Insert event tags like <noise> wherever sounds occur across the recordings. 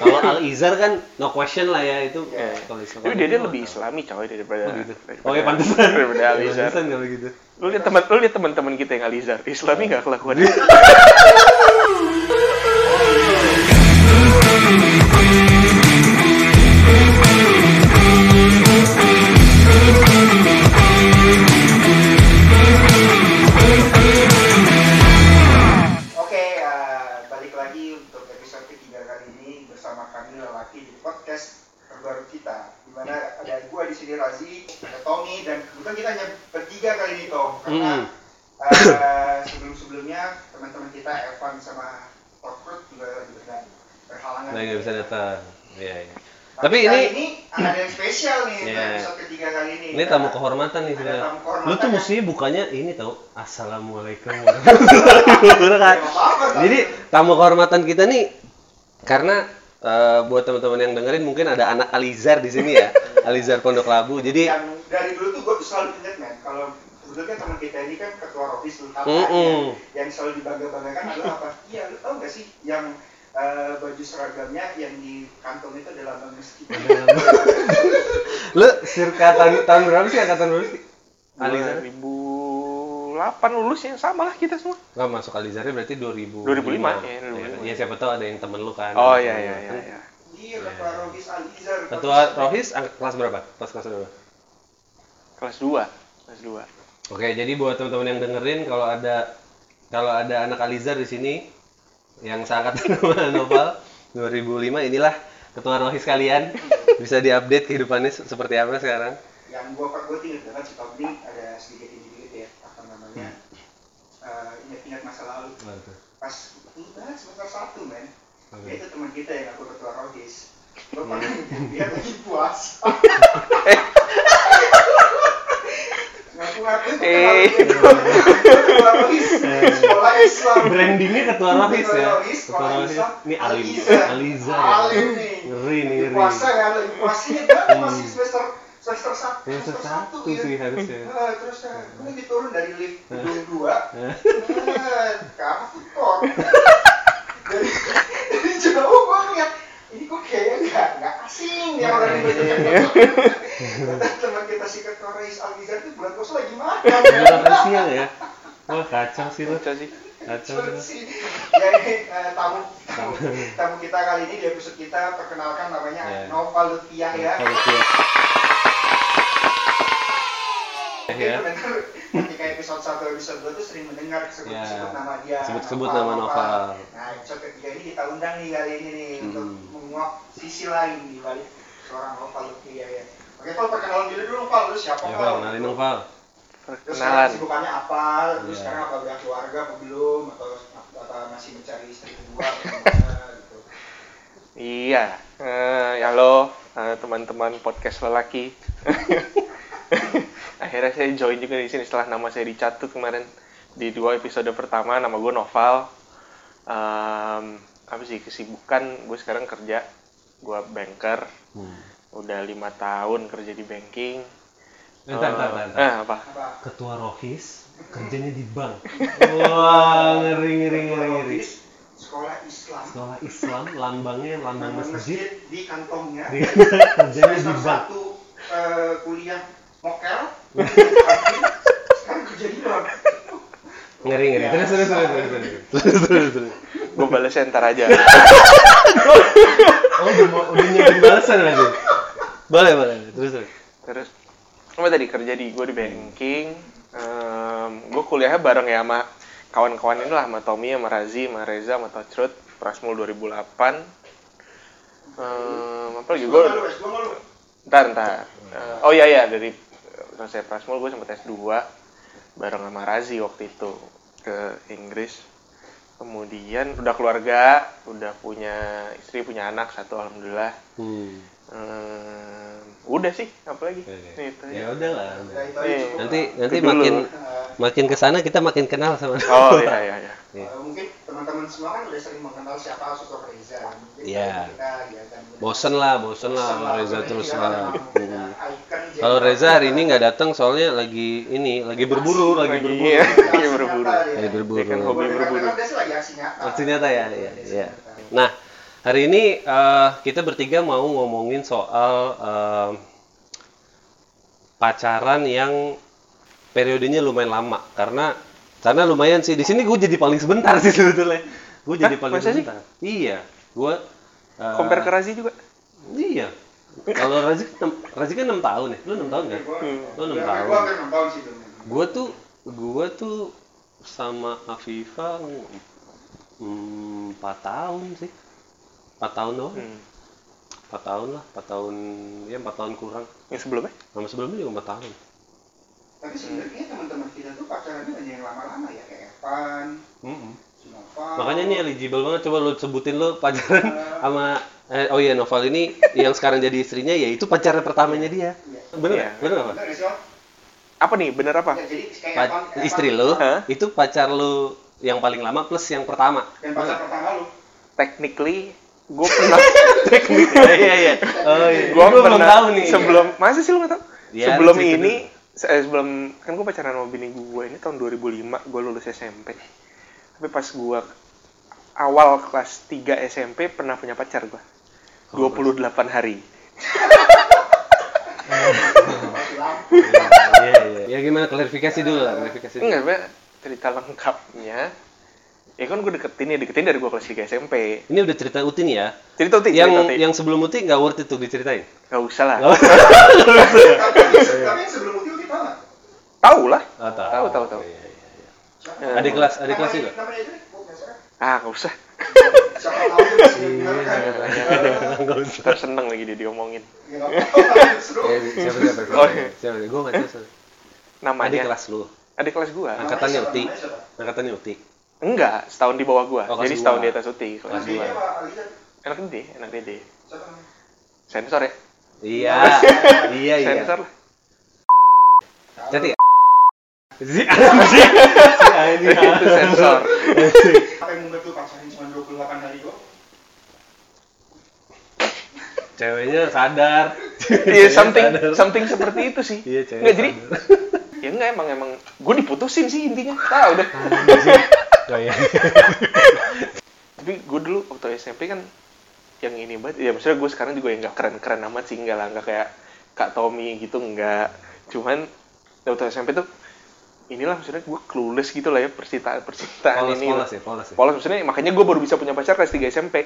Kalau Al Izar kan no question lah ya itu. Kalau Islam. Tapi dia, dia lebih islami coy daripada Oh gitu. daripada, Oh ya pantesan. daripada Alizar. Pantesan kalau gitu. Lu lihat teman lu lihat teman-teman kita yang Alizar, Islami nggak kelakuan. <laughs> Razi, ada Tommy dan kebetulan kita hanya bertiga kali ini Tom. Karena Mm. eh, sebelum-sebelumnya teman-teman kita Evan sama Tokrut juga lagi berhalangan. Nah, nggak bisa datang. Iya, iya. Tapi, Tapi ini ini ada yang spesial nih Iya. episode ketiga kali ini. ini tamu kehormatan nih sebenarnya. Lu tuh ya. mestinya bukannya ini tau Assalamualaikum <laughs> warahmatullahi wabarakatuh. Jadi tamu kehormatan kita nih karena eh, buat teman-teman yang dengerin mungkin ada anak Alizar di sini ya. <laughs> Alizar Pondok Labu. Jadi yang dari dulu tuh gue selalu ingat men kalau sebetulnya teman kita ini kan ketua Rovis lu tahu Mm-mm. kan, yang, yang selalu dibangga-banggakan adalah apa? <laughs> Iya, lu tau gak sih yang eh, baju seragamnya yang di kantong itu adalah lambang masjid. <laughs> lu circa tahun, tahun berapa sih angkatan berapa sih? Alizar? 2008 lulus ya sama lah kita semua. Nggak masuk Alizarnya berarti 2000 2005, ya, 2005. Iya, siapa tahu ada yang temen lu kan. Oh iya iya iya. iya. Iya, ketua Rovis Alizar. Ketua Rohis kelas berapa? Kelas kelas berapa? Kelas 2. Kelas 2. Oke, jadi buat teman-teman yang dengerin kalau ada kalau ada anak Alizar di sini yang seangkatan sama <laughs> Noval 2005 inilah ketua Rohis kalian. Bisa diupdate kehidupannya se- seperti apa sekarang. Yang gue gue ingat banget si ini ada sedikit ya namanya eh, ingat-ingat masa lalu. Pas lu banget semester satu men. Dia itu teman kita yang aku ketua Rohis. Gue pernah dia <laughs> lagi puasa. Ngaku-ngaku itu Eh. dia. Ketua Rohis. Sekolah Islam. Brandingnya ketua Rohis ya. Ketua Rohis. Ini Alim. Alizar. Alizar. Alim nih. Ngeri nih, puasa kan lagi puasanya kan masih semester semester satu Ya, semester satu satu ya sih harusnya. Nah, terus uh, gue lagi turun dari lift gedung dua Eh. Nah, food court dari dari jauh gue ngeliat ini kok kayaknya nggak nggak asing ya orang di kata teman kita si ketua Reis Alizar itu bulan puasa lagi makan Bukan siang ya. Wah, kacau sih lu. Lucu sih. Lu. sih, Jadi eh, tamu, tamu tamu kita kali ini di episode kita perkenalkan namanya Ya. Nova Lutfiah ya. Ya. ketika episode 1 episode 2 tuh sering mendengar sebut-sebut Ya. nama dia. Sebut-sebut nama Noval. Nah, episode ketiga ini kita undang nih kali ini nih untuk Hmm. menguak sisi lain di balik seorang Nova Lutfiah ya. Oke, Val perkenalan diri dulu Val, lu siapa Ya, Val? Kenalin dong, Val. Terus sekarang Perkenalan. kesibukannya apa? Terus Iya. sekarang apa udah keluarga apa belum? Atau, atau masih mencari istri kedua gitu? Iya. Eh, halo eh, teman-teman podcast lelaki. <laughs> Akhirnya saya join juga di sini setelah nama saya dicatut kemarin di dua episode pertama nama gue Noval. Em, apa sih kesibukan gue sekarang kerja gue banker Hmm. udah lima tahun kerja di banking Bentar, bentar, Eh, bentar. eh, apa? Ketua Rohis kerjanya di bank. Wah, ngeri ngeri ngeri ngeri. Sekolah Islam. Sekolah Islam, lambangnya lambang masjid. di kantongnya. Di- kerjanya di bank. satu eh, kuliah mokel. sekarang kerja di bank. Ngeri ngeri. Ya. Terus terus terus terus terus. Terus terus terus. gue balesnya ntar aja Oh, udah udah nyiapin balasan berarti. Boleh boleh. Terus terus. terus apa tadi kerja di gue di banking gue kuliahnya bareng ya sama kawan-kawan ini lah sama Tommy sama Razi sama Reza sama Tocrut Prasmul 2008 Em, apa lagi? Gue Gue nggak lu, S2 nggak lu? ntar ntar. Eh, oh iya iya dari selesai Prasmul gue sempet S2 bareng sama Razi waktu itu ke Inggris kemudian udah keluarga udah punya istri punya anak satu alhamdulillah Hmm. Em, udah sih apa lagi Oke. Itu aja. Ya udah lah. Nanti nanti makin makin ke sana kita makin kenal sama. oh <laughs> iya iya iya eh, mungkin teman-teman semua kan udah sering mengenal siapa sosok Reza. Iya. kan. Bosen lah, bosen lah Bosen sama Reza terus lah. <laughs> Hmm. Kalau Reza hari ini nggak datang soalnya lagi ini, lagi berburu, lagi Lagi, berburu. iya. <laughs> Lagi berburu. Lagi berburu. Dia kan hobi berburu. aksi nyata. Aksi nyata ya, iya, iya. Nah, Hari ini eh, kita bertiga mau ngomongin soal em, pacaran yang periodenya lumayan lama karena karena lumayan sih di sini gue jadi paling sebentar sih sebetulnya. Gue jadi Hah? paling Masa sih? sebentar. Iya, gue eh, Compare ke Razi juga. Iya. Kalau Razi kan Razi kan 6 tahun ya. Lu 6 tahun kan? Lu 6 tahun. Gue hampir 6 tahun sih. Gue tuh gue tuh sama Afifa mm, 4 tahun sih. 4 tahun doang. Hmm. 4 tahun lah, 4 tahun ya 4 tahun kurang. Yang sebelumnya? Sama sebelumnya juga 4 tahun. Tapi sebenarnya teman-teman kita tuh pacarannya banyak yang lama-lama ya kayak Evan. Sinoval. Makanya ini eligible banget coba lu sebutin lu pacaran sama eh, oh iya Noval ini yang sekarang jadi istrinya yaitu pacaran pertamanya dia. Iya. Bener Iya. nggak? Bener apa? Bener? Apa nih? Bener apa? Ya, jadi kayak Pa- Evan- Evan istri itu lu Hah? itu pacar lu yang paling lama plus yang pertama. Dan pacar pertama lu. Technically, gue pernah <laughs> teknik <laughs> iya iya. Oh iya. gue Gua belum pernah tahu nih. sebelum masa sih lu nggak tahu Ya, sebelum ini se- eh, sebelum kan gue pacaran sama bini gue ini tahun 2005 gue lulus SMP tapi pas gue awal kelas 3 SMP pernah punya pacar gue Oh, 28 hari Masih lampu. <laughs> Iya iya. Ya gimana klarifikasi dulu lah, klarifikasi. dulu. enggak cerita lengkapnya ya kan gue deketin ya deketin dari gue kelas 3 SMP Ini udah cerita Uti nih ya. cerita tuh Yang cerita Uti. yang sebelum Uti nggak worth it tuh diceritain. nggak usah lah Nggak yang sebelum itu kita nggak? tahu lah Oh, Tahu, tahu, tahu. Iya, iya, iya. Siapa? Adik kelas, adik kelas juga. Gua ah nggak usah Siapa. Nggak usah. seneng lagi dia diomongin. Eh, siapa siapa? Oh, iya. Siapa? Gue nggak tahu. siapa. namanya Adik kelas lu. adik kelas gue Angkatannya Uti. siapa? Siapa? Angkatannya Uti. Enggak, setahun di bawah gua. Oh, Jadi setahun di atas Uti, kelas dua. Alisa? Enak gede, enak gede. Siapa? Sensor ya? Iya. <laughs> Iya iya. Sensor lah. Jadi si <laughs> anjing. Si anjing. Itu sensor. Apa yang membuat lu pacaran cuma 28 hari kok? Ceweknya sadar. Iya, something Sadar. something seperti itu sih. Iya, cewek. Enggak, jadi <laughs> ya enggak emang emang gue diputusin sih intinya. Tahu deh. Kayak <laughs> Tapi gue dulu waktu SMP kan yang ini banget, ya maksudnya gue sekarang juga yang nggak keren-keren amat sih, enggak lah, nggak kayak Kak Tommy gitu, enggak. Cuman waktu SMP tuh inilah maksudnya gue clueless gitu lah ya percintaan percintaan polos ini polos ya, polos ya. polos maksudnya makanya gue baru bisa punya pacar kelas 3 SMP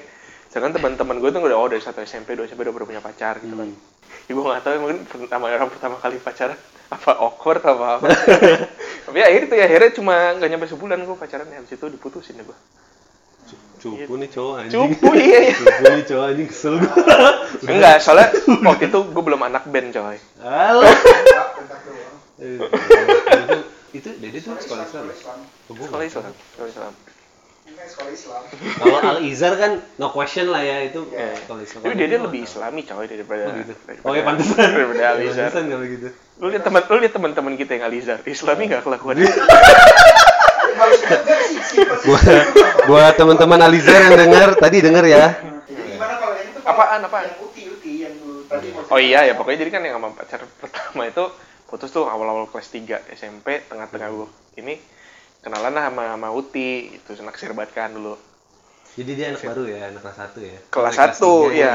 sedangkan teman-teman gue tuh udah oh dari satu SMP dua SMP udah baru punya pacar gitu kan Hmm. ya, gue nggak tahu mungkin pertama orang pertama kali pacaran apa awkward apa apa <laughs> tapi ya akhirnya tuh ya akhirnya cuma nggak nyampe sebulan gue pacaran ya habis itu diputusin ya gue Cupu nih cowok anjing. cupu <laughs> iya iya Cupu nih cowok anjing kesel gue. <laughs> enggak soalnya waktu itu gue belum anak band coy Halo. Itu Dede tuh sekolah Islam. ya? Oh, gua sekolah Islam sekolah Islam sekolah Islam. Kalau Al Izhar kan no question lah ya itu Iya. sekolah Islam. tapi dia dia lebih islami coy daripada Oh gitu. daripada- Oh ya pantesan. daripada Alizar Pantesan kalau gitu. lu lihat teman lu lihat teman-teman kita yang Alizar islami nggak kelakuan. Buat buat teman-teman Alizar yang dengar tadi dengar ya. Jadi gimana kalau yang itu? Apaan, apaan? Yang uti, uti, yang tadi Oh iya ya pokoknya jadi kan yang sama pacar pertama itu putus tuh awal-awal kelas 3 SMP tengah-tengah gue ini kenalan lah sama sama Uti itu naksir banget kan dulu. Jadi dia anak baru ya, anak kelas 1 ya. Kelas Sampai satu, tiga iya.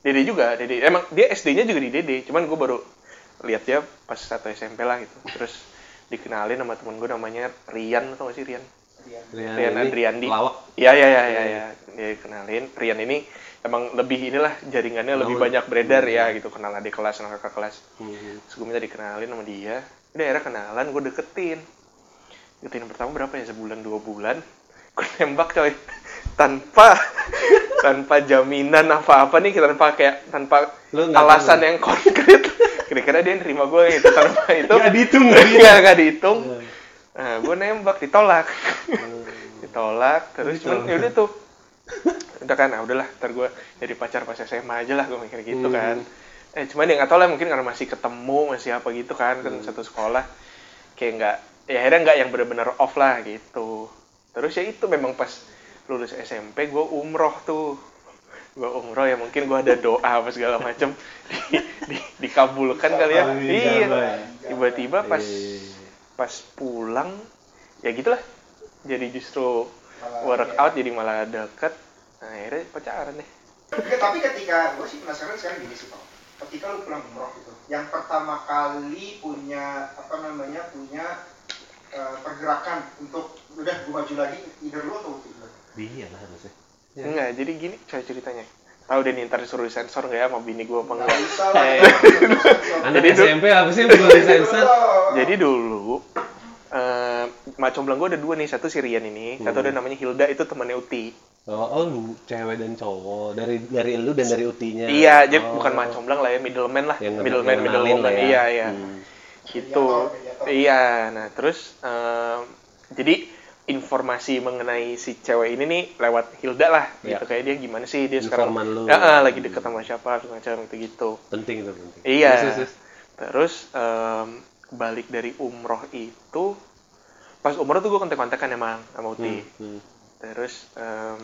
Dede juga Dede emang dia SD-nya juga di Dede cuman gue baru lihat dia pas satu SMP lah gitu. Terus dikenalin sama temen gue namanya Rian atau gak sih Rian Rian. Rian, Andriandi. Iya iya iya iya ya. dia kenalin Rian ini emang lebih inilah jaringannya lebih Gaul. banyak beredar ya gitu kenal adik kelas kenal kakak kelas Hmm. Minta dikenalin sama dia. Udah akhirnya kenalan, gue deketin. Deketin pertama berapa ya? Sebulan, dua bulan. Gue nembak coy. <laughs> Tanpa <laughs> tanpa jaminan apa-apa nih, tanpa kayak tanpa Lu alasan tahu. yang konkret. <laughs> Kira-kira dia nerima gue gitu tanpa itu. Nggak dihitung, dihitung. Nggak, nggak dihitung. Nah, gue nembak, ditolak. ditolak, terus cuman ya udah tuh. Udah kan, nah udahlah, ntar gue jadi pacar pas SMA aja lah, gue mikir gitu Hmm. kan. Eh, cuman ya nggak tau lah, mungkin karena masih ketemu, masih apa gitu kan, kan Hmm. satu sekolah. Kayak nggak, ya akhirnya nggak yang bener-bener off lah gitu. Terus ya itu memang pas lulus SMP, gue umroh tuh. Gue umroh ya mungkin gue ada doa apa segala macem <laughs> di, di, dikabulkan kali ya. Iya. Tiba-tiba pas Iya. Pas pulang ya gitulah jadi justru Malah, workout jadi malah deket nah, akhirnya pacaran deh tapi ketika gue sih penasaran sekarang gini sih Pak. Ketika lu pulang umroh gitu, yang pertama kali punya apa namanya punya eh, pergerakan untuk udah gue maju lagi, either lu atau Uti dulu? Dia lah harusnya. Ya. enggak jadi gini coy ceritanya tahu deh nih ntar disuruh disensor nggak ya sama bini gue apa Nggak enggak. Eh. <laughs> Anak SMP apa sih yang perlu disensor? jadi dulu eh macomblang gue ada dua nih satu Sirian ini satu Hmm. ada namanya Hilda itu temannya Uti Oh, oh lu cewek dan cowok dari dari lu dan dari utinya. iya jadi Oh. bukan macomblang lah ya middleman lah Yang middleman yang middle kenalin woman lah ya. iya iya Hmm. gitu Mediator, mediator. iya nah terus em, jadi informasi mengenai si cewek ini nih lewat Hilda lah Iya. gitu kayak dia gimana sih dia sekarang Informan lu. Ya, ah, lagi deket sama siapa semacam itu gitu Penting itu penting. Iya. Terus, terus, terus. terus em, balik dari umroh itu pas umroh tuh gue kontak-kontakan emang sama Uti. Hmm, hmm. terus em,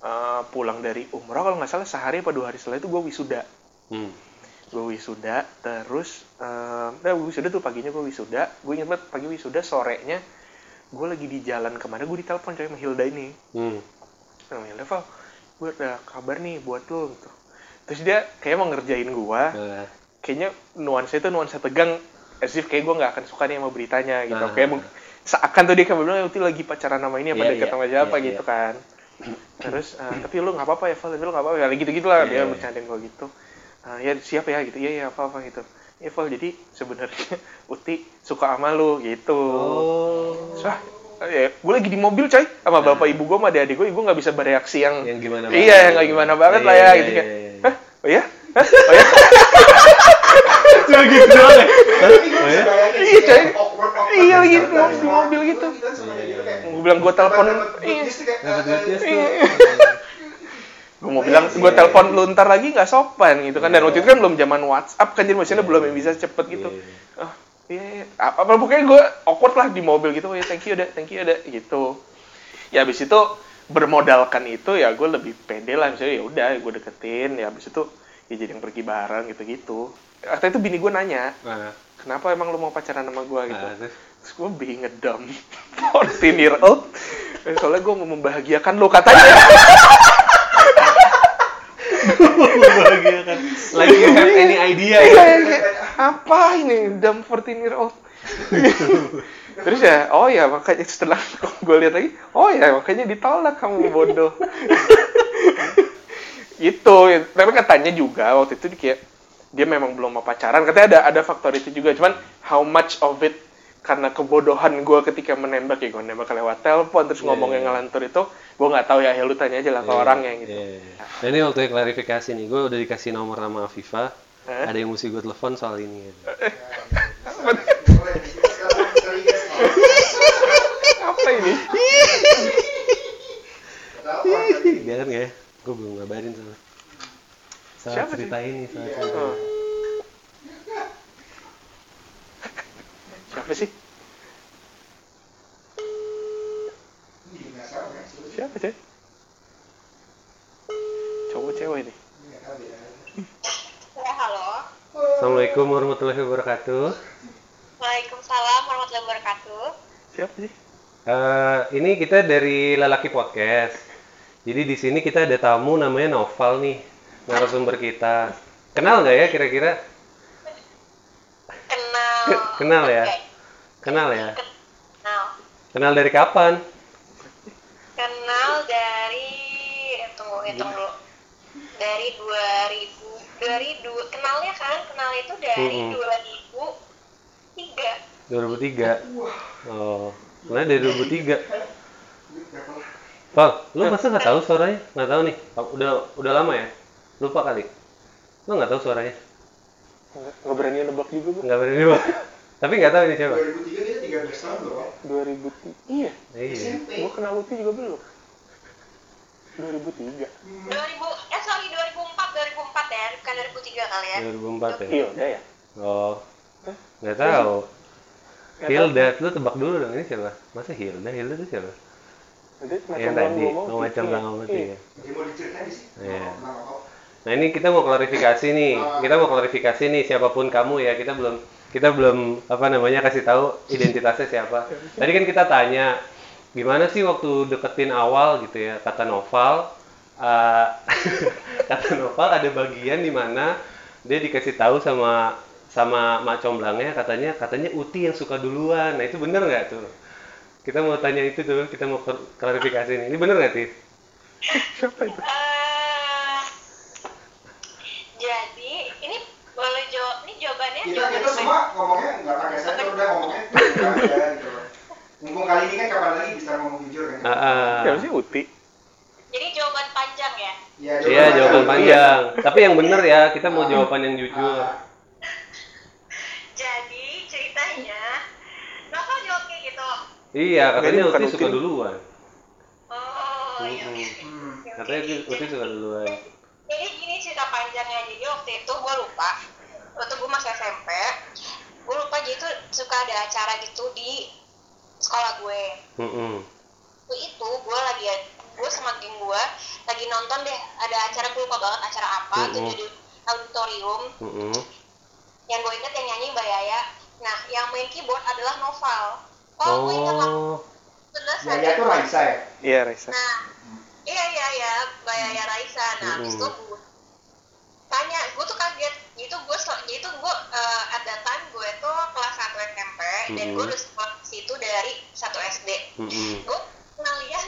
eh, pulang dari umroh kalau nggak salah sehari apa dua hari setelah itu gue wisuda. Hmm. gue wisuda terus um, nah wisuda tuh paginya gue wisuda. Gue inget banget pagi wisuda sorenya gue lagi di jalan ke mana gue ditelepon coy sama Hilda ini. Hmm. sama Hilda Val gue ada kabar nih buat lo gitu. Terus dia kayak mau ngerjain gue Nah, kayaknya nuansa itu nuansa tegang as if kayak gue nggak akan suka nih sama beritanya gitu Ah. kayak seakan tuh dia kayak bilang "Eh, Uti lagi pacaran sama ini apa Iya, deket iya, sama siapa iya, gitu iya. kan terus ah, tapi lu nggak apa-apa ya Val tapi lu nggak apa-apa ya gitu gitu lah Iya, dia iya. bercandain gue gitu Ah, ya siap ya gitu iya iya apa apa gitu ya Val jadi sebenarnya <laughs> Uti suka sama lu gitu Oh. Wah, ya, gue lagi di mobil coy sama bapak ibu gue sama adik gue gue nggak bisa bereaksi yang Yang gimana iya yang nggak gimana banget lah ya Iya, gitu iya, iya, iya. Hah? oh ya Hah? oh ya Cuma gitu doang ya? Oh, ya? Iya, coy. awkward Iya, lagi gitu, di mobil- mobil gitu. dia gitu gue bilang gue telepon. Iya. eh, tuh. gue mau bilang gue telepon lu ntar lagi nggak sopan gitu kan. Dan waktu itu kan belum zaman WhatsApp kan jadi mesinnya belum yang bisa cepet gitu. Iya. ah iya iya. apa apa pokoknya gue awkward lah di mobil gitu. Oh ya thank you udah thank you udah gitu. Ya abis itu bermodalkan itu ya gue lebih pede lah. Misalnya ya udah gue deketin. Ya abis itu ya jadi yang pergi bareng gitu gitu waktu itu bini gue nanya Nah, kenapa emang lu mau pacaran sama gue gitu. Nah, terus? Gue being a dumb 14 year old. Eh, Soalnya gue mau membahagiakan lo katanya. <laughs> Membahagiakan. Like you have any idea ya? Iya, Apa ini dumb 14 year old? <laughs> Terus ya, oh ya makanya setelah <laughs> gue lihat lagi Oh ya makanya ditolak kamu bodoh. Ya. tapi katanya juga waktu itu kayak Dia memang belum mau pacaran, katanya ada ada faktor itu juga Cuman how much of it karena kebodohan gue ketika menembak ya gue nembak lewat telepon terus Iya, ngomong iya, yang iya. ngelantur itu gue nggak tahu ya ya lu tanya aja lah ke Iya, orangnya gitu iya. Nah ini waktu klarifikasi nih, gue udah dikasih nomor sama Afifa. Hah? Ada yang mesti gue telepon soal ini. ya. Apa ini nggak ya? Gue belum ngabarin soalnya. Soal Siapa cerita ini, soal Iya. cerita. Oh. <laughs> siapa sih siapa sih cowok cewek ini ya. Halo. Assalamualaikum warahmatullahi wabarakatuh. Waalaikumsalam warahmatullahi wabarakatuh. siapa sih Eh, ini kita dari Lelaki Podcast. Jadi di sini kita ada tamu namanya Noval nih, narasumber kita. Kenal nggak ya kira-kira? Kenal. Ke- <laughs> kenal ya? Kenal ya? Kenal. Kenal dari kapan? Kenal dari tunggu hitung dulu. Dari 2000 dari dua kenalnya kan kenal itu dari Mm-mm. 2003. 2003. Oh, sebenarnya dari 2003. Val, lu masa nggak tahu suaranya? Nggak tahu nih. Udah udah lama ya? Lupa kali. Lu nggak tahu suaranya? nggak berani nebak juga gue Nggak berani lupa. Tapi nggak tahu ini siapa. 2003 dia 13 tahun loh. Pak. 2003 iya Iya. SMP. gue kenal Luti juga belum 2003 2000 eh sorry 2004 2004 ya bukan 2003 kali ya. 2004 ya. iya udah ya Oh, nggak tahu. Hilda, lu tebak dulu dong ini siapa? Masa Hilda? Hilda itu siapa? Yang tadi, oh, macam Iya. bang Mati ya. Dia mau diceritain sih. Iya. Kau. Nah ini kita mau klarifikasi nih, kita mau klarifikasi nih siapa pun kamu ya kita belum kita belum apa namanya kasih tahu identitasnya siapa. Tadi kan kita tanya gimana sih waktu deketin awal gitu ya kata Noval eh, <laughs> kata Noval ada bagian di mana dia dikasih tahu sama sama mak comblangnya katanya katanya Uti yang suka duluan. Nah itu bener nggak tuh? Kita mau tanya itu tuh, kita mau klar- klarifikasi ini. Ini bener nggak sih? Siapa itu? Eh, jadi ini boleh jawab ini jawabannya kita jawaban kita semua ngomongnya nggak pakai saya udah ngomongnya <laughs> aja gitu mumpung kali ini kan kapan lagi bisa ngomong jujur kan Ah, ah. Siapa sih Uti? jadi jawaban panjang ya Iya, Iya jawaban aja. panjang. Tapi yang bener ya, kita mau jawaban yang jujur. Ah, jadi ceritanya Nova jawab kayak gitu Iya, katanya Uti suka Uti. duluan. oh iya oke hmm. Katanya Uti Uti suka duluan. jadi gini cerita panjangnya jadi waktu itu gue lupa waktu gue masih SMP gue lupa jadi tuh suka ada acara gitu di sekolah gue Mm-mm. waktu itu gue lagi gue sama geng gue lagi nonton deh ada acara gue lupa banget acara apa tuh Mm-mm. di auditorium Mm-mm. yang gue inget yang nyanyi Mbak Yaya nah yang main keyboard adalah Noval oh, gue inget lah Oh, jelas ya ada ya tuh Raisa ya Iya, Raisa. Nah, iya iya iya, Mbak Yaya Raisa. Nah, habis itu gue tanya, gue tuh kaget. Itu gue, jadi tuh gue uh, at that time gue tuh kelas 1 SMP dan gue udah sekolah di situ dari 1 SD. mm-mm. Gue pernah lihat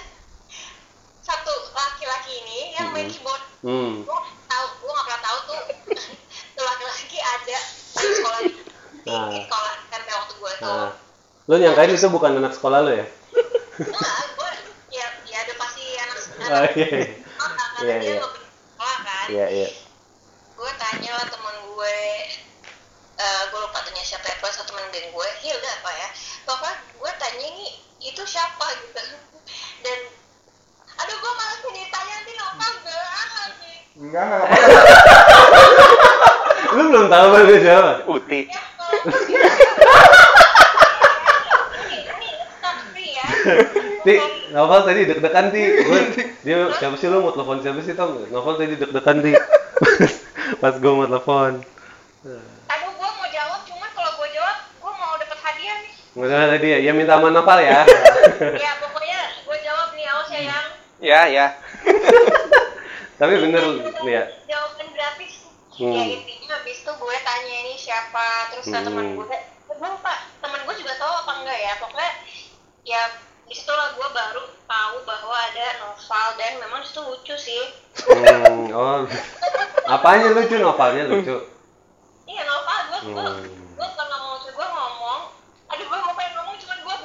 satu laki-laki ini yang main Mm-mm. keyboard. Hmm. Gue tahu, gue gak pernah tahu tuh tuh <laughs> laki-laki ada di sekolah di, di, di Ah. sekolah SMP waktu gue tuh. Nah, lo nyangkain itu bukan anak sekolah lo ya? Nah, gue ya, ya ada pasti anak Oh, anak iya, iya. sekolah, karena Iya, dia iya. sekolah kan. Iya, iya. gue tanya lah temen gue eh gue lupa tanya siapa ya geng gue Hilda apa ya pokoknya gue tanya ini itu siapa gitu dan aduh gue malas nih ditanya nanti apa enggak enggak enggak apa-apa Lu belum tahu kan dia siapa? Uti. ya ini ini ya Ti, Novel tadi deg-degan Ti. Gue dia siapa sih lu mau telepon siapa sih Tom? Novel tadi deg-degan Ti. <laughs> Pas gue mau telepon. aduh gue mau jawab cuman kalau gue jawab gue mau dapet salah tadi ya, ya minta sama Novel ya. <laughs> ya pokoknya gue jawab nih awas ya yang Ya, ya. <laughs> Tapi bener ya. jawaban gratis Hmm. ya intinya habis itu gue tanya ini siapa terus Hmm. teman gue gue lupa teman gue juga tahu apa enggak ya pokoknya ya di situlah gue baru tahu bahwa ada novel dan memang itu lucu sih Hmm, oh. Apanya lucu novelnya lucu? iya novel gue gue Hmm. gue kalau ngomong lucu gue ngomong aduh gue mau pengen ngomong cuman gue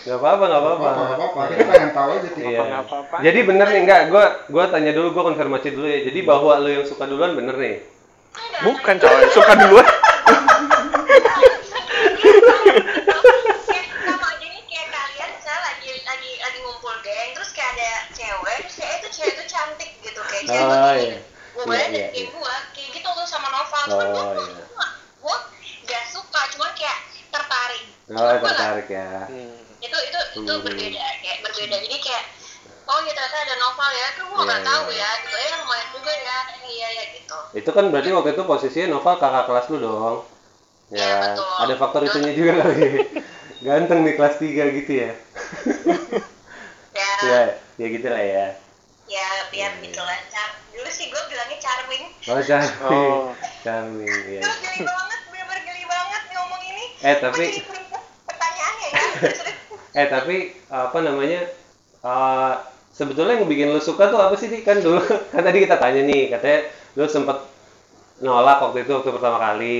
Gak apa-apa, gak apa-apa. apa apa kita pengen tahu aja Ti. Iya. Nggak apa-apa. Jadi bener nih enggak, gua gua tanya dulu, gua konfirmasi dulu ya. Jadi bahwa lu yang suka duluan bener nih. Bukan coy, suka duluan. <laughs> <laughs> kayak sama aja nih kayak kalian misalnya lagi lagi lagi ngumpul geng terus kayak ada cewek kayak itu cewek itu cantik gitu kayak cewek Oh, iya. gue Iya, iya, iya. gue kayak gitu tuh sama Nova cuman gue Oh, gue iya. gue gak suka cuman kayak tertarik Oh, tertarik ya. Hmm. itu itu itu Hmm. berbeda kayak berbeda jadi kayak oh ya ternyata ada novel ya tuh gue Iya, nggak tahu iya. ya gitu ya lumayan juga ya iya ya gitu Itu kan berarti waktu itu posisinya Nova kakak kelas lu dong. Iya, Ya, betul. ada faktor itunya juga kali. <laughs> Ganteng nih kelas 3 gitu ya. ya <laughs> Ya, ya gitu lah ya. ya biar Iya, gitu lah Char- dulu sih gue bilangnya charming Oh, charming. Oh. Charming, ya. Duh, geli banget, bener-bener geli banget ngomong ini. Eh, tapi jadi berubah pertanyaannya ya. Eh tapi apa namanya? eh, sebetulnya yang bikin lu suka tuh apa sih Di? kan dulu <laughs> kan tadi kita tanya nih katanya lu sempet nolak waktu itu waktu pertama kali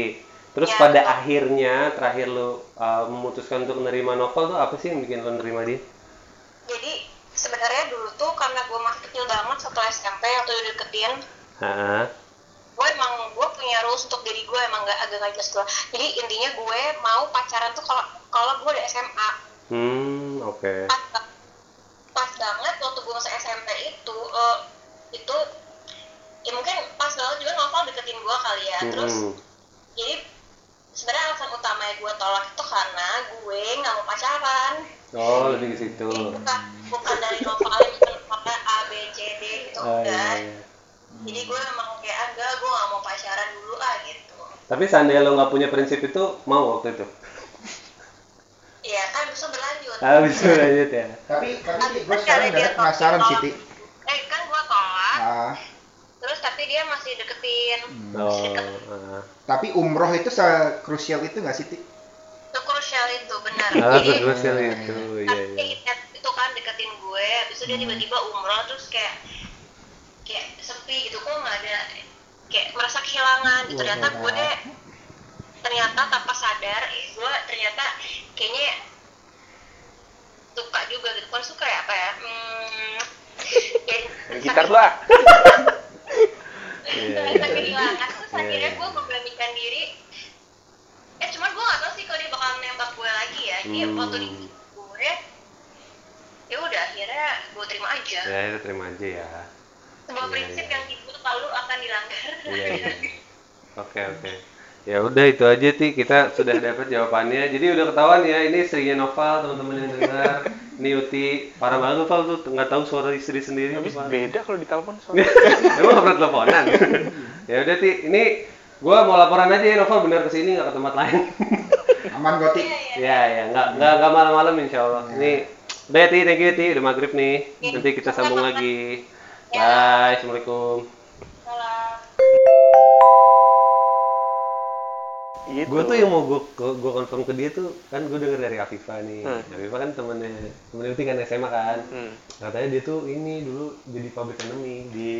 terus Ya, pada betul. akhirnya terakhir lu eh, memutuskan untuk menerima novel tuh apa sih yang bikin lu nerima dia? Jadi sebenarnya dulu tuh karena gue masih kecil banget satu SMP waktu deketin, Heeh. gue emang gue punya rules untuk diri gue emang gak agak gak jelas gue. Jadi intinya gue mau pacaran tuh kalau kalau gue udah SMA. Hmm, oke. Pas, pas banget waktu gue masih SMP itu eh, itu ya mungkin pas banget juga novel deketin gue kali ya. Terus Mm-mm. jadi sebenarnya alasan utama gue tolak itu karena gue nggak mau pacaran Oh, lebih ke situ. bukan bukan dari novelnya <laughs> bukan A B C D gitu Oh, iya, enggak iya. jadi gue emang kayak agak gue nggak mau pacaran dulu ah gitu Tapi seandainya lo nggak punya prinsip itu, mau waktu itu? Kan bisa itu lanjut ya. Tapi tapi gue itu sekarang udah penasaran sih, Ti. Eh kan gua tolak, Ah, terus tapi dia masih deketin. Masih deket. Oh, ah. tapi umroh itu sekrusial itu nggak sih, Ti? Itu krusial itu benar. Ah, Jadi krusial itu, iya kan iya. itu kan deketin gue, habis itu dia tiba-tiba umroh terus kayak kayak sepi gitu kok nggak ada kayak merasa kehilangan gitu ternyata gue ternyata tanpa sadar eh, gue ternyata kayaknya suka juga gitu kan suka ya apa ya hmm, <laughs> Main gitar lu ah. <laughs> Iya, ternyata iya. kehilangan terus Iya, akhirnya iya. gue memberanikan diri eh cuman gue gak tau sih kalau dia bakal nembak gue lagi ya jadi Hmm. waktu di gue ya udah akhirnya gue terima aja Ya, itu terima aja ya. sebuah Iya, prinsip iya. yang itu selalu akan dilanggar. <laughs> Oke, oke. Ya udah itu aja Ti, kita sudah dapat jawabannya. Jadi udah ketahuan ya, ini istrinya Noval, teman-teman yang dengar. Ini Uti, parah banget Noval tuh nggak tahu suara istri sendiri. Habis beda kalau ditelepon soalnya. <laughs> Emang nggak pernah teleponan? ya udah Ti, ini gua mau laporan aja ya Noval bener ke sini nggak ke tempat lain. <laughs> Aman gue, Ti. ya ya, nggak nggak nggak malam-malam insya Allah. Ini udah ya Ti, thank you Ti, udah maghrib nih. Nanti kita sambung lagi. Bye, assalamualaikum. Salah. Gitu. Gue tuh yang mau gue gue confirm ke dia tuh kan gue denger dari Afifa nih. Hmm. Afifa kan temennya temennya Uti kan SMA kan. Hmm. Katanya dia tuh ini dulu jadi public enemy di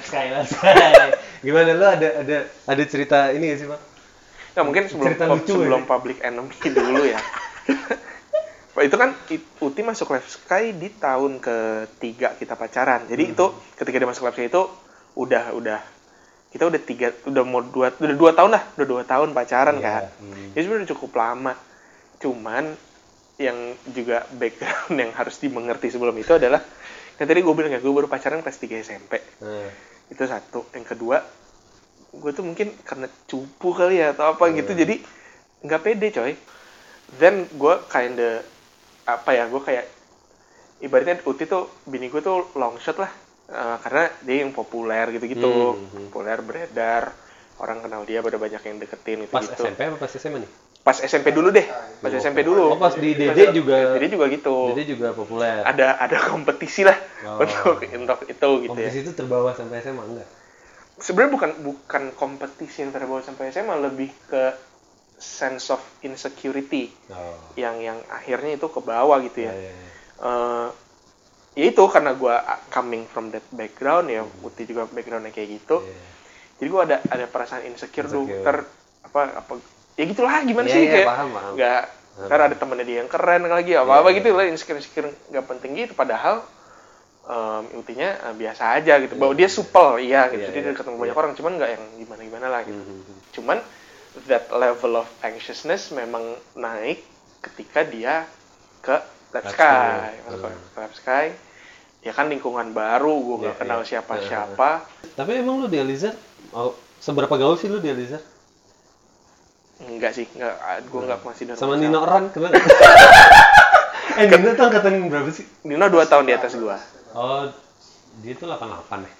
Sky <laughs> Sky. Gimana lo ada ada ada cerita ini gak sih Pak? Nah, mungkin sebelum Cerita lucu sebelum ya. public enemy <laughs> dulu ya. Pak, itu kan Uti masuk Live Sky di tahun ketiga kita pacaran. Jadi Hmm. itu ketika dia masuk Live Sky itu udah udah kita udah tiga udah mau dua udah dua tahun lah udah dua tahun pacaran Iya, kan. hmm. Jadi sebenarnya cukup lama. Cuman yang juga background <laughs> yang harus dimengerti sebelum itu adalah kan tadi gue bilang ya gue baru pacaran kelas 3 SMP Nah, itu satu yang kedua gue tuh mungkin karena cupu kali ya atau apa gitu Hmm. jadi nggak pede coy then gue kinda apa ya gue kayak ibaratnya Uti tuh bini gue tuh long shot lah Eh, karena dia yang populer gitu-gitu Hmm, hmm. populer beredar orang kenal dia pada banyak yang deketin gitu pas gitu SMP apa pas SMA nih? pas SMP dulu deh pas Oh. SMP dulu Oh, pas di DD juga- DD juga gitu Jadi juga populer. ada ada kompetisi lah Oh. untuk untuk itu gitu ya Kompetisi itu terbawa sampai SMA enggak? sebenarnya bukan bukan kompetisi yang terbawa sampai SMA lebih ke sense of insecurity Oh. yang yang akhirnya itu ke bawah gitu Ya, ya. ya, ya. Eh, ya itu karena gue coming from that background ya Uti juga backgroundnya kayak gitu Iya. jadi gue ada ada perasaan insecure, Insecure. ter apa apa ya gitulah gimana Iya, sih iya, kayak paham, paham. nggak Paham. ntar ada temennya dia yang keren lagi apa apa Iya, gitu lah insecure insecure nggak penting gitu padahal em, intinya eh, biasa aja gitu bahwa dia supel iya gitu Iya, jadi iya. dia ketemu banyak Iya. orang cuman nggak yang gimana gimana lah gitu Hmm, hmm, cuman that level of anxiousness memang naik ketika dia ke Lab Sky Sky. masuk ke Hmm. Lab Sky ya kan lingkungan baru gue nggak kenal iya. siapa Iya, siapa Tapi emang lu di Alizar, oh, seberapa gaul sih lu di Alizar? enggak sih enggak gue nggak masih Sama. Nino Ran kenal <laughs> eh Nino tuh angkatan berapa sih? Nino dua tahun di atas gua Oh, dia tuh 88 ya.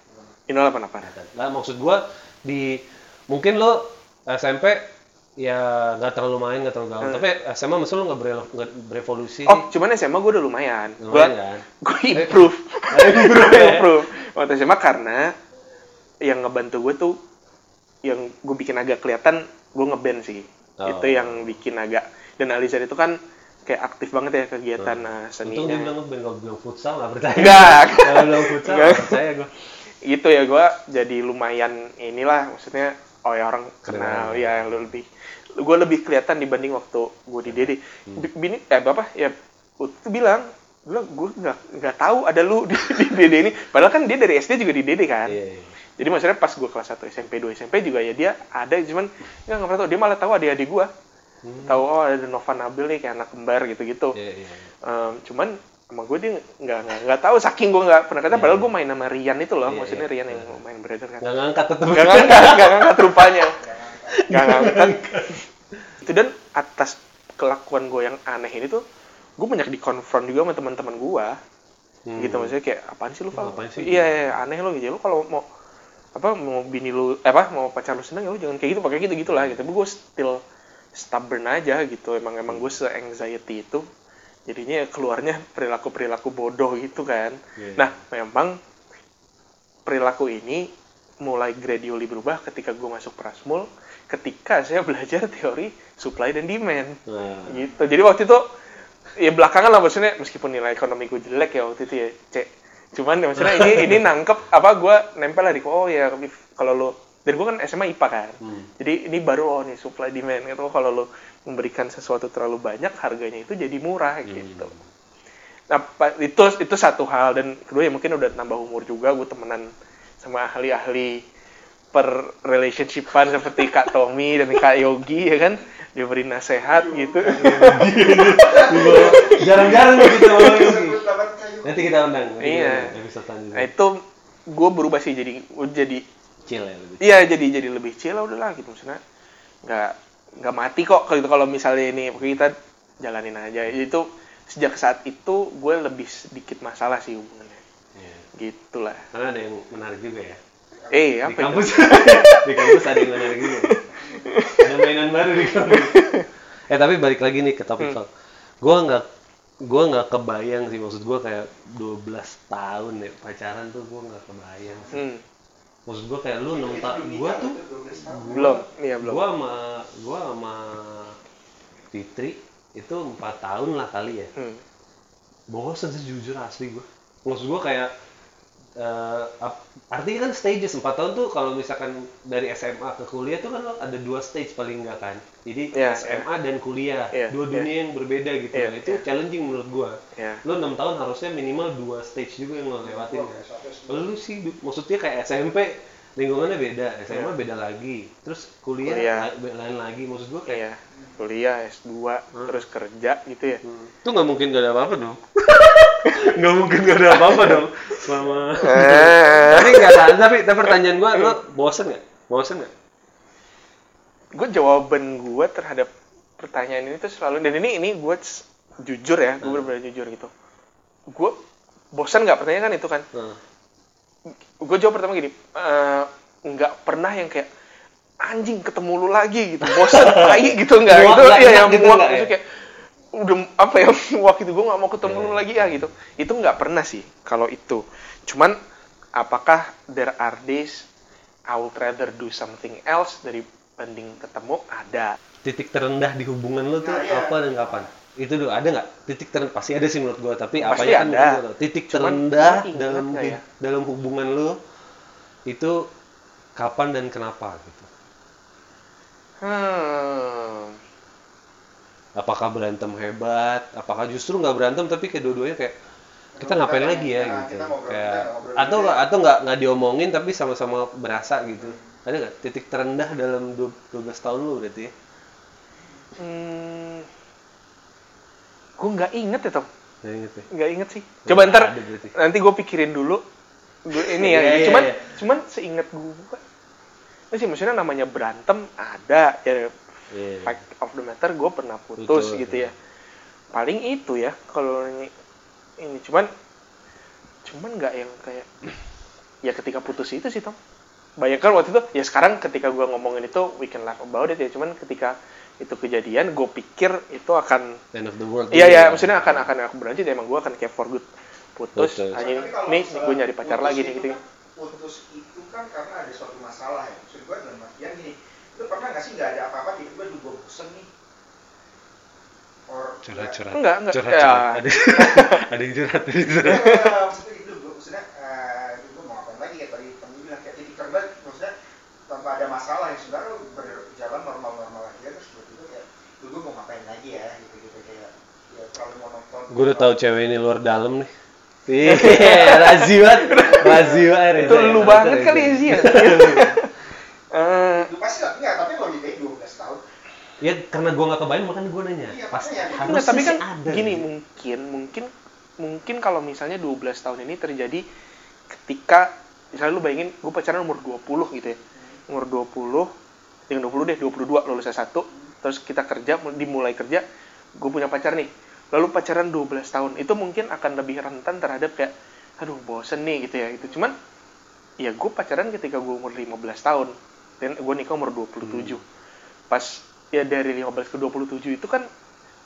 Nino apa apa Lah maksud gua di mungkin lo SMP ya nggak terlalu main nggak terlalu gaul. Hmm. Tapi SMA maksud lo nggak bere- berevolusi. oh cuman SMA gue udah lumayan gue Lumayan kan? gue improve Improve gue ya? improve waktu SMA karena yang ngebantu gue tuh yang gue bikin agak kelihatan gue ngeband sih Oh. itu yang bikin agak dan Alizar itu kan kayak aktif banget ya kegiatan uh, Untung dia seninya bilang ngeband kalau bilang futsal nggak percaya. enggak <laughs> Kalau bilang futsal nggak percaya gua. gitu ya gue jadi lumayan inilah maksudnya oh ya orang kenal Kenal. ya lu lebih gue lebih kelihatan dibanding waktu gue di DD Hmm. Bi- bini eh bapak ya itu bilang bilang gue nggak nggak tahu ada lu di, di DD ini padahal kan dia dari SD juga di DD kan Iya, iya. jadi maksudnya pas gue kelas 1 SMP 2 SMP juga ya dia ada cuman nggak nggak pernah tahu dia malah tahu adik-adik gue tahu oh ada Nova Nabil nih kayak anak kembar gitu-gitu Hmm. Iya, iya. Em, cuman sama gue dia nggak nggak nggak tahu saking gue nggak pernah kata padahal gue main sama Rian itu loh Iya, maksudnya iya. Rian yang main beredar kan Nggak ngangkat tetep. nggak ngangkat nggak ngangkat rupanya <laughs> nggak ngangkat <laughs> itu dan atas kelakuan gue yang aneh ini tuh gue banyak dikonfront juga sama teman-teman gue Hmm. gitu maksudnya kayak apaan sih lu? Apaan sih? iya, iya aneh lo gitu lu kalau mau apa mau bini lu eh, apa mau pacar lu seneng ya lu jangan kayak gitu pakai gitu gitulah gitu tapi gue still stubborn aja gitu emang emang gue se anxiety itu jadinya ya keluarnya perilaku perilaku bodoh gitu kan Iya. nah memang perilaku ini mulai gradually berubah ketika gue masuk Prasmul ketika saya belajar teori supply dan demand. Nah, gitu. Jadi waktu itu ya belakangan lah maksudnya meskipun nilai ekonomi gue jelek ya waktu itu ya cek. Cuman ya maksudnya ini ini <laughs> nangkep apa gue nempel lah di oh ya kalau lo dan gue kan SMA IPA kan. Hmm. jadi ini baru oh nih supply demand gitu. Kalau lo memberikan sesuatu terlalu banyak harganya itu jadi murah gitu. Nah itu itu satu hal. Dan kedua ya mungkin udah nambah umur juga gue temenan sama ahli-ahli per relationshipan seperti Kak Tommy dan Kak Yogi ya kan diberi nasihat gitu <laughs> Jarang-jarang <laughs> kayu. Nanti kita undang. Iya. nah itu gue berubah sih jadi jadi Chill ya lebih. iya jadi jadi lebih chill lah udahlah gitu maksudnya nggak nggak mati kok kalau gitu kalau misalnya ini kita jalanin aja itu sejak saat itu gue lebih sedikit masalah sih hubungannya Iya. gitulah Karena ada yang menarik juga ya. Eh Di apa itu? kampus, <laughs> di kampus ada yang menarik juga. Ada mainan baru di kampus. <laughs> Eh tapi balik lagi nih ke topik Hmm. Gua nggak gua nggak kebayang sih maksud gua kayak 12 tahun ya pacaran tuh gua nggak kebayang sih. Hmm, Maksud gua kayak lu 6 tahun gua tuh belum iya belum gua sama gua sama Fitri itu empat tahun lah kali ya Hmm, bosen sih jujur asli gue maksud gue kayak eh, ap- artinya kan stages 4 tahun tuh kalau misalkan dari SMA ke kuliah tuh kan ada dua stage paling enggak kan? Jadi Iya, SMA dan kuliah. Iya, dua iya. dunia yang berbeda gitu. Nah, itu iya. challenging menurut gue ya lo enam tahun harusnya minimal dua stage juga yang lo lewatin kan? S2. lu sih maksudnya kayak SMP lingkungannya beda. SMA Iya. beda lagi. Terus kuliah, Kuliah. lain lagi. Maksud gue kayak iya. Kuliah S2 terus kerja gitu ya. Itu nggak mungkin gak ada apa-apa dong <laughs> nggak mungkin gak ada apa-apa dong. Selama Eh. tapi nggak tapi tapi pertanyaan gua lo bosen nggak? Bosen nggak? Gue jawaban gue terhadap pertanyaan ini tuh selalu dan ini ini gue jujur ya gue benar-benar jujur gitu. Gue bosan nggak? Pertanyaan kan itu kan. Nah, gue jawab pertama gini eh, nggak pernah yang kayak anjing ketemu lu lagi gitu. Bosan tai gitu nggak Muak itu nggak, ya yang gitu muak ya? kayak udah apa ya <laughs> muak itu gue nggak mau ketemu lu Iya. lagi ya gitu. Itu nggak pernah sih kalau itu. Cuman apakah there are days I would rather do something else dibanding ketemu? Ada. Titik terendah di hubungan lo tuh Nah, iya. apa dan kapan? Itu dulu ada nggak? Titik terendah pasti ada sih menurut gua tapi Pasti apanya kan ada. titik Cuman terendah dalam ya? dalam hubungan lo itu kapan dan kenapa gitu? Hmm apakah berantem hebat apakah justru nggak berantem tapi kayak dua-duanya kayak kita ngapain Kita lagi ya gitu kayak atau nggak ya. atau nggak nggak diomongin tapi sama-sama berasa gitu ada nggak titik terendah dalam du- 12 tahun lu berarti ya Hmm, gue nggak inget ya Tom, Nggak inget ya nggak inget sih. Coba ntar nanti gue pikirin dulu. Gue ini ya, iya, cuman iya. cuman seinget gue, sih maksudnya namanya berantem ada ya. Iya. Fact of the matter gue pernah putus Putus, gitu iya. ya. Paling itu ya kalau ini, ini cuman cuman nggak yang kayak ya ketika putus itu sih Tom. Bayangkan waktu itu ya sekarang ketika gue ngomongin itu we can laugh about it ya cuman ketika itu kejadian gue pikir itu akan end of the world Iya gitu ya, ya. maksudnya akan akan aku berlanjut emang gue akan kayak for good putus, anjing kalau nih gue nyari pacar lagi nih itu gitu. kan- Putus itu kan karena ada suatu masalah ya. Maksud gue dalam artian gini, lu pernah nggak sih nggak ada apa-apa tiba-tiba lu gue bosen nih? Or curhat curhat Enggak, enggak. curhat, Ya. curhat. ada <laughs> ada yang curhat ada yang curhat. Maksudnya gitu gue maksudnya eh, gue mau ngapain lagi ya? Tadi kamu bilang kayak titik terendah maksudnya tanpa ada masalah yang sebenarnya lu berjalan normal-normal aja terus tiba-tiba kayak "Duh, gue mau ngapain lagi ya? Gitu gitu kayak ya terlalu monoton. Gue udah tahu cewek ini luar dalam nih. Iya, razi banget, razi banget. Itu lu banget kali ya <laughs> ya. Eh, lu pasti lah enggak tapi baik 12 tahun Ya karena gue nggak kebayang makanya gue nanya. Iya, Pas makanya. harusnya enggak, tapi kan ada. gini gitu. mungkin mungkin mungkin kalau misalnya 12 tahun ini terjadi ketika misalnya lu bayangin gue pacaran umur 20 gitu ya. Umur 20 yang 20 deh, 22 lulus S1, terus kita kerja dimulai kerja, gue punya pacar nih. Lalu pacaran 12 tahun, itu mungkin akan lebih rentan terhadap kayak aduh bosen nih gitu ya gitu. Cuman ya gue pacaran ketika gue umur 15 tahun dan gue nikah umur 27 pas ya dari 15 ke 27 itu kan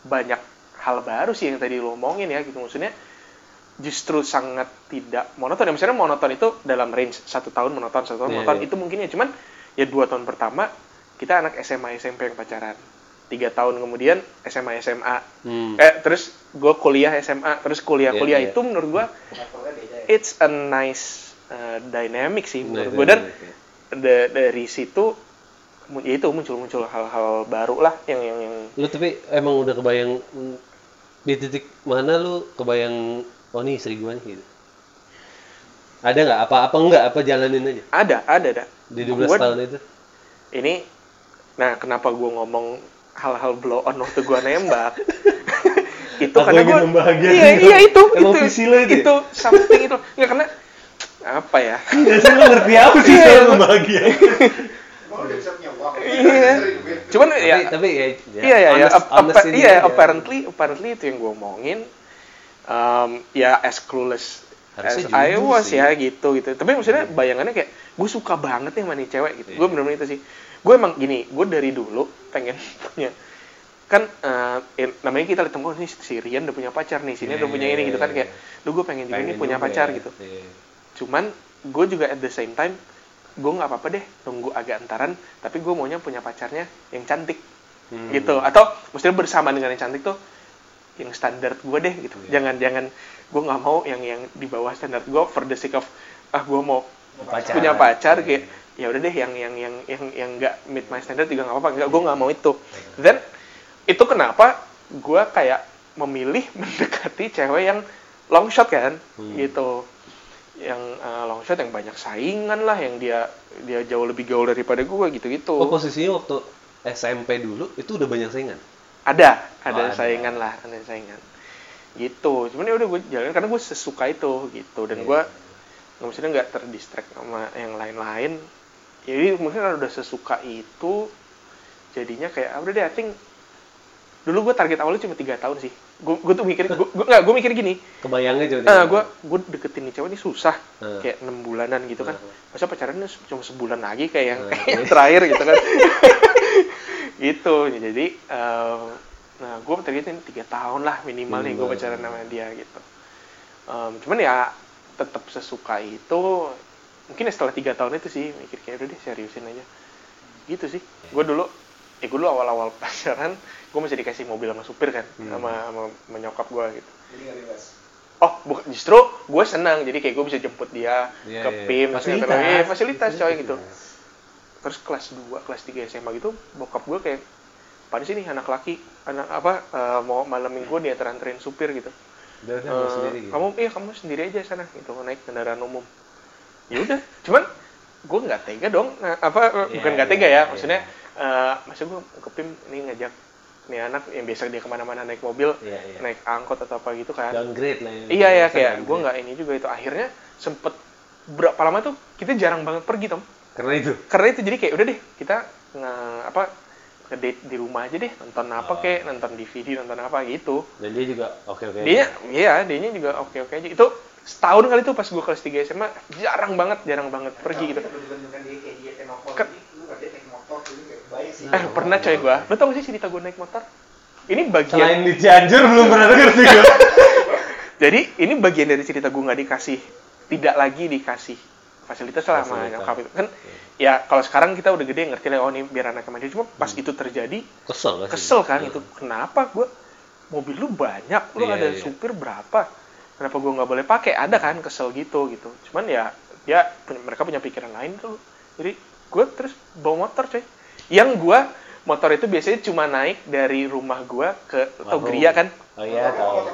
banyak hal baru sih yang tadi lo omongin ya gitu. Maksudnya justru sangat tidak monoton ya. Misalnya monoton itu dalam range satu tahun monoton satu tahun Iya, monoton. iya. itu mungkin ya cuman ya dua tahun pertama kita anak SMA SMP yang pacaran. Tiga tahun kemudian SMA SMA Hmm. eh terus gue kuliah SMA terus kuliah Iya, kuliah iya. itu menurut gue ya. it's a nice uh, dynamic sih menurut gue dan ya. Da- dari situ ya itu muncul-muncul hal-hal baru lah yang yang yang lu tapi emang udah kebayang di titik mana lu kebayang oh nih istri nih gitu? Ada nggak? Apa apa enggak apa jalanin aja? Ada ada ada. Di 12 Gua- tahun itu? Ini nah kenapa gue ngomong hal-hal blow on waktu gue nembak? <laughs> Itu Aku karena gue iya iya itu Emang itu lo itu ya? itu something itu. Nggak karena apa ya Iya sih lu ngerti apa sih Iya, soal uang Iya. Duit. cuman tapi ya tapi ya, iya ya, ya iya aja. apparently apparently itu yang gue omongin um, ya as clueless Harusnya as I was sih. ya gitu gitu tapi maksudnya bayangannya kayak gue suka banget nih sama nih cewek gitu Iya. gue bener-bener itu sih gue emang gini gue dari dulu pengen <laughs> punya kan eh, eh, namanya kita lihat oh, nih si Rian udah punya pacar nih sini Iya, udah punya iya, ini gitu kan iya. kayak lu gue pengen juga nih punya juga pacar ya. gitu Iya. Cuman gue juga at the same time gue nggak apa-apa deh nunggu agak antaran tapi gue maunya punya pacarnya yang cantik Hmm. gitu atau mestinya bersama dengan yang cantik tuh yang standar gue deh gitu Iya. jangan jangan gue nggak mau yang yang di bawah standar gue for the sake of ah gue mau Pacaran. punya pacar Iya. kayak ya udah deh yang yang yang yang yang nggak meet my standard juga nggak apa-apa nggak gue nggak mau itu then itu kenapa gue kayak memilih <laughs> mendekati cewek yang long shot kan Hmm. gitu yang uh, long shot yang banyak saingan lah yang dia dia jauh lebih gaul daripada gue gitu gitu oh posisinya waktu SMP dulu itu udah banyak saingan? Ada ada ada. saingan lah ada saingan. Gitu cuman ya udah gue jalan karena gue sesuka itu gitu. Dan Iya. gue nggak maksudnya nggak terdistract sama yang lain-lain. Jadi mungkin udah sesuka itu jadinya kayak ah, udah deh I think dulu gue target awalnya cuma tiga tahun sih. Gue gue tuh mikir gue nggak gue mikir gini. Kebayangnya coba ah gue gue deketin nih cewek ini susah. Hmm. kayak enam bulanan gitu kan. Hmm. masa pacarannya cuma sebulan lagi kayak yang, Hmm, <laughs> yang terakhir gitu kan. <laughs> Gitu. Jadi eh, nah gue targetin tiga tahun lah minimal nih gue pacaran sama dia gitu. Em, cuman ya tetap sesuka itu mungkin ya setelah tiga tahun itu sih mikir kayak udah deh seriusin aja. Gitu sih. Gue dulu ya gue dulu awal-awal <laughs> pacaran gue masih dikasih mobil sama supir kan Hmm. sama sama menyokap gue gitu Jadi. Oh, bukan justru gue senang. Jadi kayak gue bisa jemput dia Iya, ke iya. PIM, Fasilitas. fasilitas, iya, fasilitas coy gitu. Terus kelas 2, kelas 3 SMA gitu, bokap gue kayak apaan sih nih anak laki, anak apa eh, mau malam minggu dia teranterin supir gitu. Eh, mau sendiri gitu Kamu iya kamu sendiri aja sana gitu naik kendaraan umum. Ya udah, cuman gue nggak tega dong. Nah, apa Iya, bukan nggak iya, tega ya, iya. maksudnya eh masa gue ke PIM ini ngajak nih anak yang biasa dia ke mana-mana naik mobil, Iya, iya. naik angkot atau apa gitu kan. downgrade lah ya. Iya ya kayak gue nggak ini juga itu akhirnya sempet berapa lama tuh kita jarang banget pergi tom karena itu karena itu jadi kayak udah deh kita nge, apa ke date di rumah aja deh nonton apa Oh. kayak nonton DVD nonton apa gitu dan dia juga oke oke dia iya dia juga oke oke aja itu setahun kali tuh pas gue kelas 3 SMA jarang banget jarang banget pergi gitu Kalau dibandingkan dia kayak dia tenokol Ke- ini, lu nggak dia naik motor jadi kayak baik sih. Eh pernah coy gue lo tau gak sih cerita gue naik motor ini bagian selain di Cianjur belum pernah denger sih gue <laughs> Jadi ini bagian dari cerita gue nggak dikasih, tidak lagi dikasih fasilitas lah sama nyokap itu kan. Ya kalau sekarang kita udah gede ngerti lah oh ini biar anaknya maju. Cuma pas itu terjadi kesel kesel kan Iya. itu. Kenapa gue mobil lu banyak, lu Iya, ada iya. supir berapa? Kenapa gue nggak boleh pakai? Ada kan kesel gitu gitu. Cuman ya ya mereka punya pikiran lain tuh. Jadi gue terus bawa motor coy. Yang gue motor itu biasanya cuma naik dari rumah gue ke atau Warung. Gria kan oh iya tahu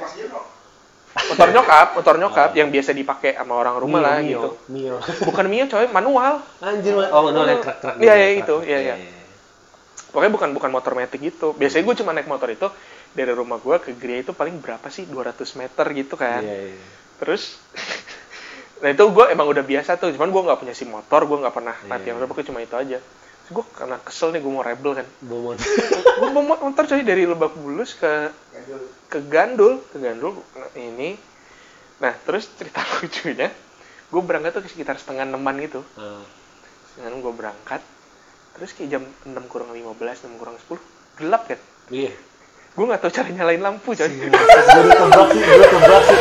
Motor nyokap, motor nyokap Ah. yang biasa dipakai sama orang rumah Mio, lah Mio, gitu. Mio Bukan Mio coy, manual. anjir oh no yang krak krak Iya, iya, itu, iya, iya. Pokoknya bukan bukan motor metik gitu. Biasanya gue cuma naik motor itu dari rumah gue ke Gria itu paling berapa sih? 200 meter gitu kan. iya iya Terus <laughs> Nah itu gue emang udah biasa tuh, cuman gue nggak punya sim motor, gue nggak pernah Iya. latihan motor, pokoknya cuma itu aja. Gue karena kesel nih gue mau rebel kan, motor gue bawa motor coy dari Lebak Bulus ke Gandul. ke Gandul, ke Gandul nah, ini. Nah terus cerita <laughs> lucunya, gue berangkat tuh sekitar setengah enaman gitu. Ah, Dengan gue berangkat, terus kayak jam 6 kurang 15, 6 kurang 10, gelap kan. iya gue nggak tahu cara nyalain lampu coy gue tebak sih gue tebak sih